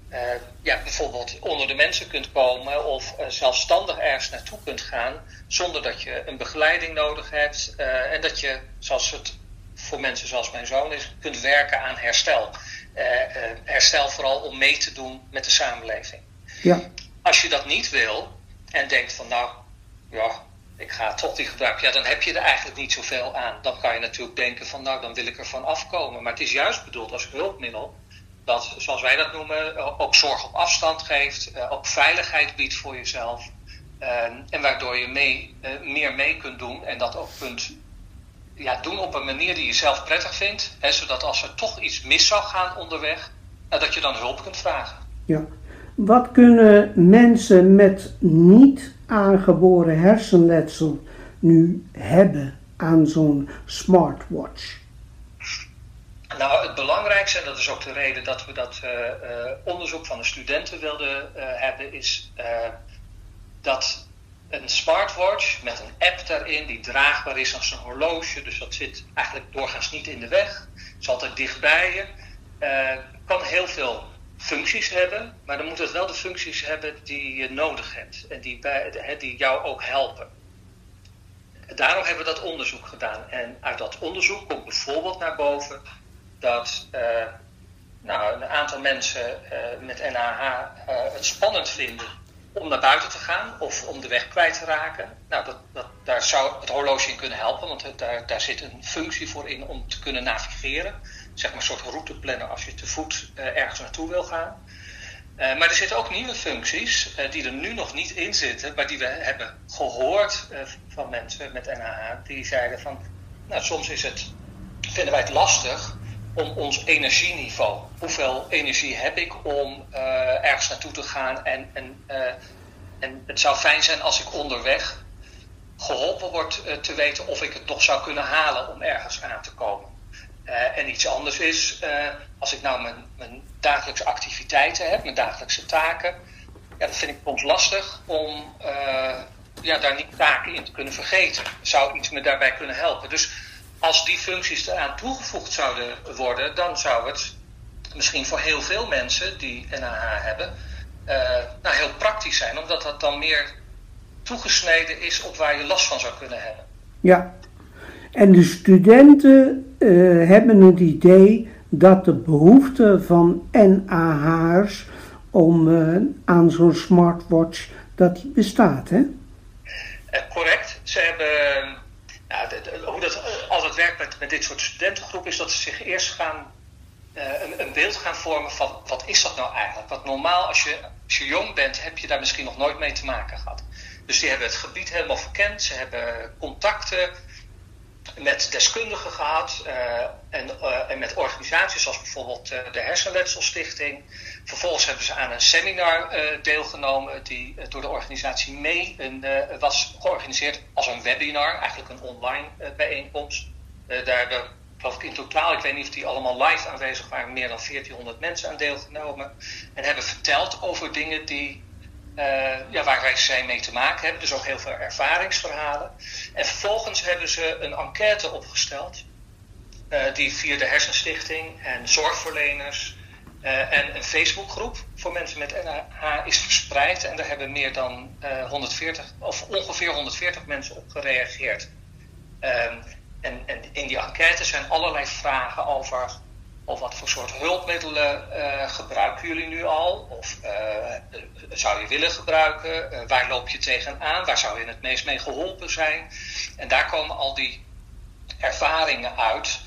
Speaker 6: eh, ja, bijvoorbeeld onder de mensen kunt komen of eh, zelfstandig ergens naartoe kunt gaan zonder dat je een begeleiding nodig hebt en dat je, zoals het voor mensen zoals mijn zoon is, kunt werken aan herstel. Eh, eh, herstel vooral om mee te doen met de samenleving.
Speaker 1: Ja,
Speaker 6: Als je dat niet wil en denkt van nou, ja, ik ga toch die gebruiken, ja, dan heb je er eigenlijk niet zoveel aan. Dan kan je natuurlijk denken van nou, dan wil ik ervan afkomen. Maar het is juist bedoeld als hulpmiddel dat, zoals wij dat noemen, eh, ook zorg op afstand geeft, ook veiligheid biedt voor jezelf. En waardoor je mee, meer mee kunt doen en dat ook kunt ja, doen op een manier die je zelf prettig vindt. Hè, zodat als er toch iets mis zou gaan onderweg, eh, dat je dan hulp kunt vragen.
Speaker 1: ja. Wat kunnen mensen met niet aangeboren hersenletsel nu hebben? aan zo'n smartwatch?
Speaker 6: Nou, het belangrijkste, en dat is ook de reden dat we dat eh, eh, onderzoek van de studenten wilden uh, hebben, is dat een smartwatch met een app daarin die draagbaar is als een horloge, dus dat zit eigenlijk doorgaans niet in de weg, is altijd dichtbij je, kan heel veel functies hebben, maar dan moet het wel de functies hebben die je nodig hebt en die, bij, die jou ook helpen. Daarom hebben we dat onderzoek gedaan. En uit dat onderzoek komt bijvoorbeeld naar boven dat uh, nou, een aantal mensen uh, met NAH uh, het spannend vinden om naar buiten te gaan of om de weg kwijt te raken. Nou, dat, dat, daar zou het horloge in kunnen helpen, want daar, daar zit een functie voor in om te kunnen navigeren. Zeg maar een soort routeplanner als je te voet ergens naartoe wil gaan. Uh, maar er zitten ook nieuwe functies uh, die er nu nog niet in zitten, maar die we hebben gehoord van mensen met NAH. Die zeiden van, nou soms is het, vinden wij het lastig om ons energieniveau. Hoeveel energie heb ik om ergens naartoe te gaan? En, en, en het zou fijn zijn als ik onderweg geholpen word te weten of ik het nog zou kunnen halen om ergens aan te komen. en iets anders is, als ik nou mijn, mijn dagelijkse activiteiten heb, mijn dagelijkse taken, ja, dat vind ik soms lastig om ja, daar niet taken in te kunnen vergeten. Zou iets me daarbij kunnen helpen? Dus als die functies eraan toegevoegd zouden worden, dan zou het misschien voor heel veel mensen die NAH hebben, uh, nou, heel praktisch zijn, omdat dat dan meer toegesneden is op waar je last van zou kunnen hebben.
Speaker 1: Ja, en de studenten uh, hebben het idee dat de behoefte van NAH'ers om uh, aan zo'n smartwatch dat die bestaat, hè?
Speaker 6: Correct. Ze hebben, de, hoe dat werkt met, dit soort studentengroepen is dat ze zich eerst gaan uh, een, een, beeld gaan vormen van wat is dat nou eigenlijk? Want normaal als je, als je jong bent heb je daar misschien nog nooit mee te maken gehad. Dus die hebben het gebied helemaal verkend, ze hebben contacten, met deskundigen gehad en, uh, en, met organisaties zoals bijvoorbeeld de Hersenletselstichting. Vervolgens hebben ze aan een seminar deelgenomen die door de organisatie mee een, was georganiseerd als een webinar, eigenlijk een online bijeenkomst. Daar hebben, geloof ik in totaal, ik weet niet of die allemaal live aanwezig waren, meer dan 1400 mensen aan deelgenomen. En hebben verteld over dingen die uh, ja, waar zij mee te maken hebben. Dus ook heel veel ervaringsverhalen. En vervolgens hebben ze een enquête opgesteld. Uh, die via de Hersenstichting en zorgverleners en een Facebookgroep voor mensen met NAH is verspreid. En daar hebben meer dan 140, of ongeveer 140 mensen op gereageerd. En, en in die enquête zijn allerlei vragen over of wat voor soort hulpmiddelen uh, gebruiken jullie nu al? Of uh, zou je willen gebruiken? Uh, waar loop je tegenaan? Waar zou je het meest mee geholpen zijn? En daar komen al die ervaringen uit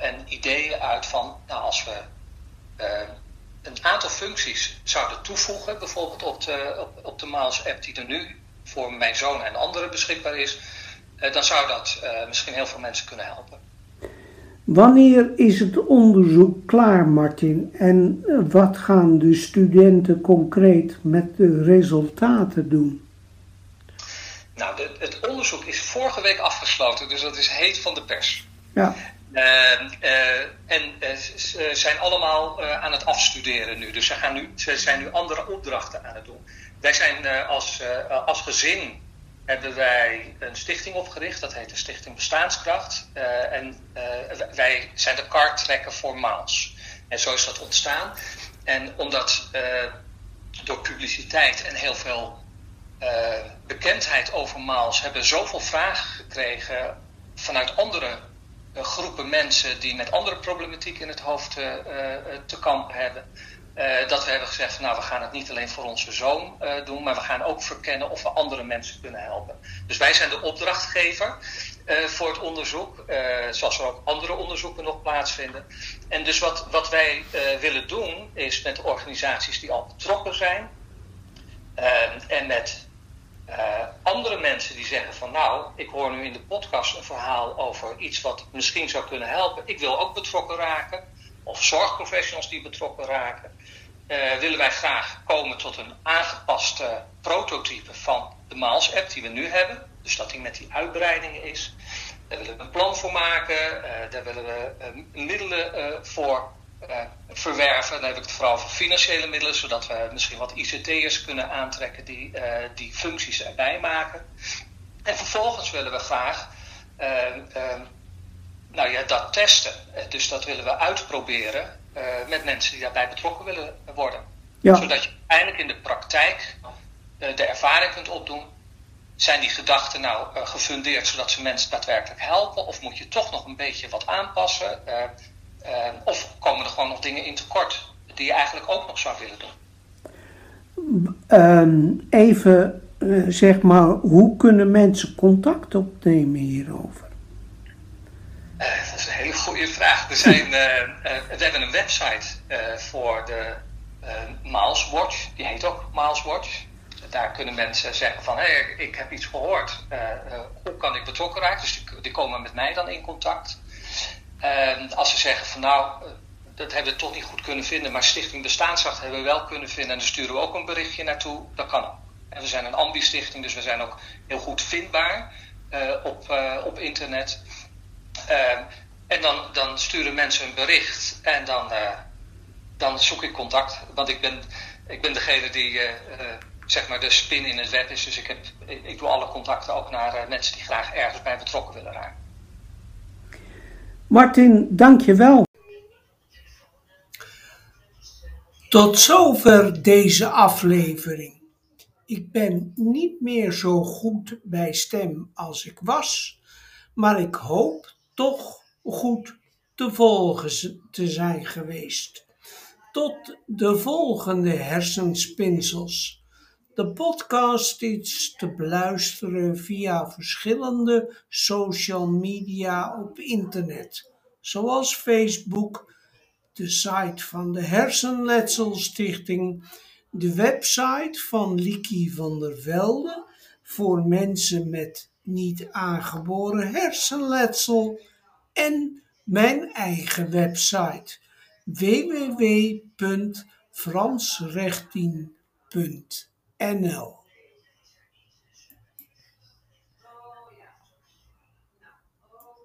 Speaker 6: en ideeën uit van, nou, als we een aantal functies zouden toevoegen, bijvoorbeeld op de, op, op de Miles app die er nu voor mijn zoon en anderen beschikbaar is, dan zou dat misschien heel veel mensen kunnen helpen.
Speaker 1: Wanneer is het onderzoek klaar, Martin? En wat gaan de studenten concreet met de resultaten doen?
Speaker 6: Nou, de, het onderzoek is vorige week afgesloten, dus dat is heet van de pers.
Speaker 1: Ja.
Speaker 6: Uh, uh, en uh, ze zijn allemaal aan het afstuderen nu. Dus ze, gaan nu, ze zijn nu andere opdrachten aan het doen. Wij zijn als, als gezin hebben wij een stichting opgericht. Dat heet de Stichting Bestaanskracht. Uh, en uh, wij zijn de karttrekker voor Maals. En zo is dat ontstaan. En omdat uh, door publiciteit en heel veel bekendheid over Maals hebben zoveel vragen gekregen vanuit andere groepen mensen die met andere problematiek in het hoofd te kampen hebben. Uh, dat we hebben gezegd, nou we gaan het niet alleen voor onze zoon uh, doen, maar we gaan ook verkennen of we andere mensen kunnen helpen. Dus wij zijn de opdrachtgever uh, voor het onderzoek, zoals er ook andere onderzoeken nog plaatsvinden. En dus wat, wat wij willen doen, is met organisaties die al betrokken zijn en met andere mensen die zeggen van nou, ik hoor nu in de podcast een verhaal over iets wat misschien zou kunnen helpen. Ik wil ook betrokken raken of zorgprofessionals die betrokken raken, uh, willen wij graag komen tot een aangepaste prototype van de Maals-app die we nu hebben. Dus dat die met die uitbreidingen is. Daar willen we een plan voor maken, daar willen we middelen voor verwerven. Dan heb ik het vooral voor financiële middelen, zodat we misschien wat ICT'ers kunnen aantrekken die die functies erbij maken. En vervolgens willen we graag nou ja, dat testen. Dus dat willen we uitproberen met mensen die daarbij betrokken willen worden. Zodat je eindelijk in de praktijk de ervaring kunt opdoen. Zijn die gedachten nou gefundeerd zodat ze mensen daadwerkelijk helpen? Of moet je toch nog een beetje wat aanpassen? of komen er gewoon nog dingen in tekort die je eigenlijk ook nog zou willen doen?
Speaker 1: even zeg maar, hoe kunnen mensen contact opnemen hierover?
Speaker 6: Dat is een hele goede vraag. Er zijn, [laughs] we hebben een website voor de Miles Watch. Die heet ook Miles Watch. Daar kunnen mensen zeggen van, hé, hey, ik heb iets gehoord. hoe kan ik betrokken raken? Dus die, die, komen met mij dan in contact. als ze zeggen van, nou, dat hebben we toch niet goed kunnen vinden, maar Stichting Bestaansrecht hebben we wel kunnen vinden. En dan sturen we ook een berichtje naartoe. Dat kan ook. En we zijn een ambi-stichting, dus we zijn ook heel goed vindbaar op, op internet. En dan, dan sturen mensen een bericht en dan, dan zoek ik contact. Want ik ben, ik ben degene die zeg maar de spin in het web is. Dus ik, heb, ik doe alle contacten ook naar mensen die graag ergens bij betrokken willen raken.
Speaker 1: Martin, dank je wel. Tot zover deze aflevering. Ik ben niet meer zo goed bij stem als ik was, maar ik hoop toch goed te volgen te zijn geweest. Tot de volgende hersenspinsels. De podcast is te beluisteren via verschillende social media op internet, zoals Facebook, de site van de Hersenletselstichting, de website van Liki van der Velde voor mensen met niet aangeboren hersenletsel en mijn eigen website www.fransrechtien.nl